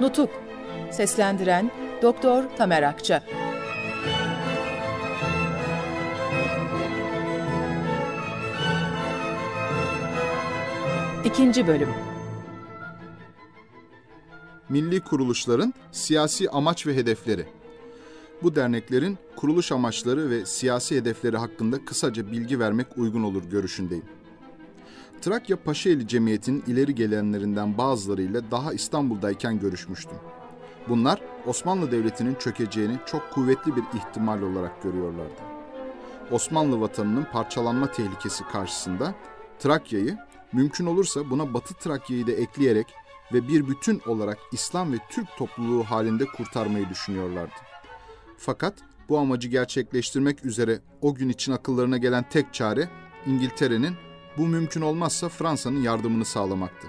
Nutuk. Seslendiren Doktor Tamer Akça. İkinci Bölüm. Milli kuruluşların siyasi amaç ve hedefleri. Bu derneklerin kuruluş amaçları ve siyasi hedefleri hakkında kısaca bilgi vermek uygun olur görüşündeyim. Trakya Paşaeli Cemiyeti'nin ileri gelenlerinden bazılarıyla daha İstanbul'dayken görüşmüştüm. Bunlar Osmanlı Devleti'nin çökeceğini çok kuvvetli bir ihtimal olarak görüyorlardı. Osmanlı vatanının parçalanma tehlikesi karşısında Trakya'yı, mümkün olursa buna Batı Trakya'yı da ekleyerek ve bir bütün olarak İslam ve Türk topluluğu halinde kurtarmayı düşünüyorlardı. Fakat bu amacı gerçekleştirmek üzere o gün için akıllarına gelen tek çare İngiltere'nin bu mümkün olmazsa Fransa'nın yardımını sağlamaktı.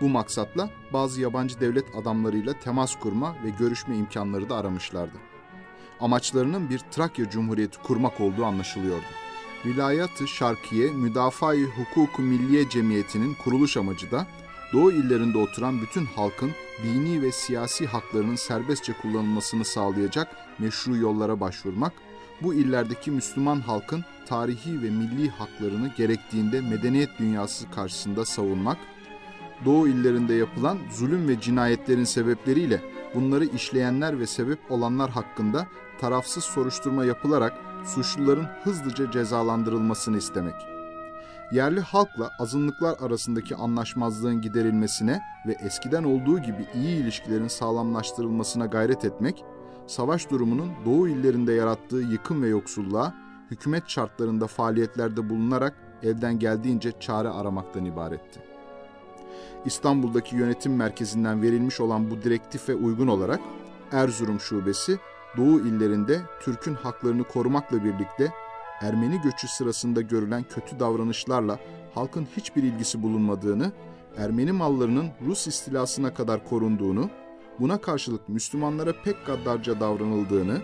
Bu maksatla bazı yabancı devlet adamlarıyla temas kurma ve görüşme imkanları da aramışlardı. Amaçlarının bir Trakya Cumhuriyeti kurmak olduğu anlaşılıyordu. Vilayat-ı Şarkiye Müdafaa-i Milliye Cemiyeti'nin kuruluş amacı da Doğu illerinde oturan bütün halkın dini ve siyasi haklarının serbestçe kullanılmasını sağlayacak meşru yollara başvurmak, bu illerdeki Müslüman halkın tarihi ve milli haklarını gerektiğinde medeniyet dünyası karşısında savunmak, Doğu illerinde yapılan zulüm ve cinayetlerin sebepleriyle bunları işleyenler ve sebep olanlar hakkında tarafsız soruşturma yapılarak suçluların hızlıca cezalandırılmasını istemek. Yerli halkla azınlıklar arasındaki anlaşmazlığın giderilmesine ve eskiden olduğu gibi iyi ilişkilerin sağlamlaştırılmasına gayret etmek, savaş durumunun Doğu illerinde yarattığı yıkım ve yoksulluğa hükümet şartlarında faaliyetlerde bulunarak elden geldiğince çare aramaktan ibaretti. İstanbul'daki yönetim merkezinden verilmiş olan bu direktife uygun olarak Erzurum Şubesi Doğu illerinde Türk'ün haklarını korumakla birlikte Ermeni göçü sırasında görülen kötü davranışlarla halkın hiçbir ilgisi bulunmadığını, Ermeni mallarının Rus istilasına kadar korunduğunu, buna karşılık Müslümanlara pek gaddarca davranıldığını,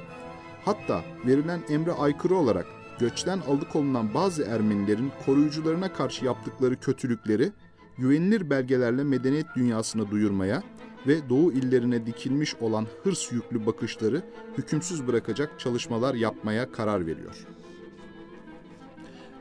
hatta verilen emre aykırı olarak göçten alıkonulan bazı Ermenilerin koruyucularına karşı yaptıkları kötülükleri güvenilir belgelerle medeniyet dünyasına duyurmaya ve Doğu illerine dikilmiş olan hırs yüklü bakışları hükümsüz bırakacak çalışmalar yapmaya karar veriyor.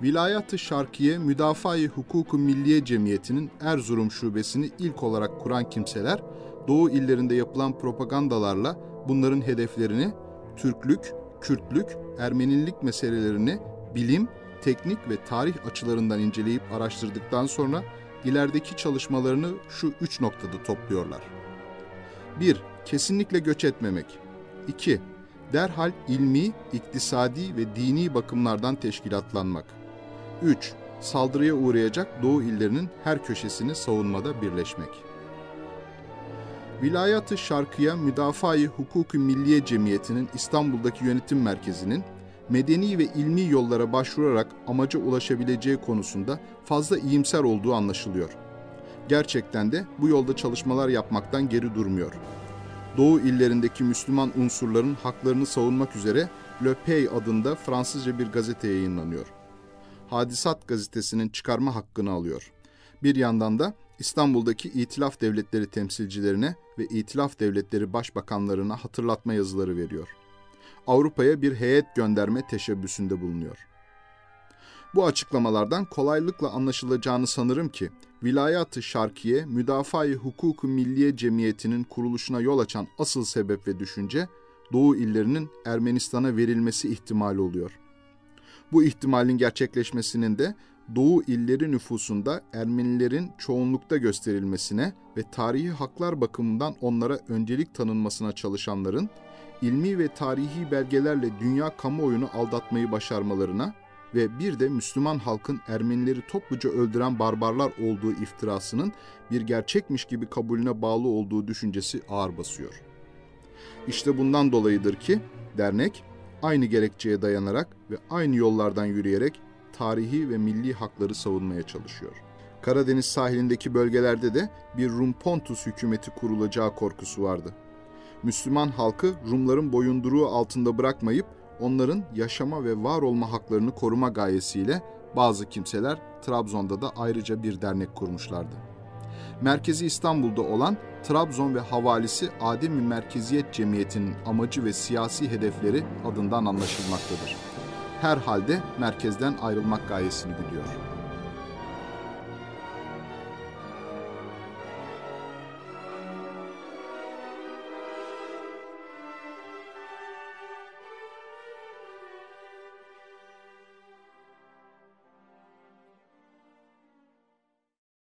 Vilayat-ı Şarkiye Müdafaa-i Hukuku Milliye Cemiyeti'nin Erzurum şubesini ilk olarak kuran kimseler, Doğu illerinde yapılan propagandalarla bunların hedeflerini Türklük, Kürtlük, Ermenilik meselelerini bilim, teknik ve tarih açılarından inceleyip araştırdıktan sonra ilerideki çalışmalarını şu üç noktada topluyorlar. 1. Kesinlikle göç etmemek. 2. Derhal ilmi, iktisadi ve dini bakımlardan teşkilatlanmak. 3. Saldırıya uğrayacak Doğu illerinin her köşesini savunmada birleşmek. Vilayat-ı Şarkıya Müdafaa-i Hukuku Milliye Cemiyeti'nin İstanbul'daki yönetim merkezinin medeni ve ilmi yollara başvurarak amaca ulaşabileceği konusunda fazla iyimser olduğu anlaşılıyor. Gerçekten de bu yolda çalışmalar yapmaktan geri durmuyor. Doğu illerindeki Müslüman unsurların haklarını savunmak üzere Le Pays adında Fransızca bir gazete yayınlanıyor. Hadisat gazetesinin çıkarma hakkını alıyor. Bir yandan da İstanbul'daki İtilaf Devletleri temsilcilerine ve İtilaf Devletleri başbakanlarına hatırlatma yazıları veriyor. Avrupa'ya bir heyet gönderme teşebbüsünde bulunuyor. Bu açıklamalardan kolaylıkla anlaşılacağını sanırım ki Vilayat-ı Şarkiye Müdafaa-i Hukuku Milliye Cemiyeti'nin kuruluşuna yol açan asıl sebep ve düşünce Doğu illerinin Ermenistan'a verilmesi ihtimali oluyor. Bu ihtimalin gerçekleşmesinin de Doğu illeri nüfusunda Ermenilerin çoğunlukta gösterilmesine ve tarihi haklar bakımından onlara öncelik tanınmasına çalışanların ilmi ve tarihi belgelerle dünya kamuoyunu aldatmayı başarmalarına ve bir de Müslüman halkın Ermenileri topluca öldüren barbarlar olduğu iftirasının bir gerçekmiş gibi kabulüne bağlı olduğu düşüncesi ağır basıyor. İşte bundan dolayıdır ki dernek aynı gerekçeye dayanarak ve aynı yollardan yürüyerek tarihi ve milli hakları savunmaya çalışıyor. Karadeniz sahilindeki bölgelerde de bir Rum Pontus hükümeti kurulacağı korkusu vardı. Müslüman halkı Rumların boyunduruğu altında bırakmayıp onların yaşama ve var olma haklarını koruma gayesiyle bazı kimseler Trabzon'da da ayrıca bir dernek kurmuşlardı. merkezi İstanbul'da olan Trabzon ve havalisi Ademi Merkeziyet Cemiyeti'nin amacı ve siyasi hedefleri adından anlaşılmaktadır. Herhalde merkezden ayrılmak gayesini güdüyor.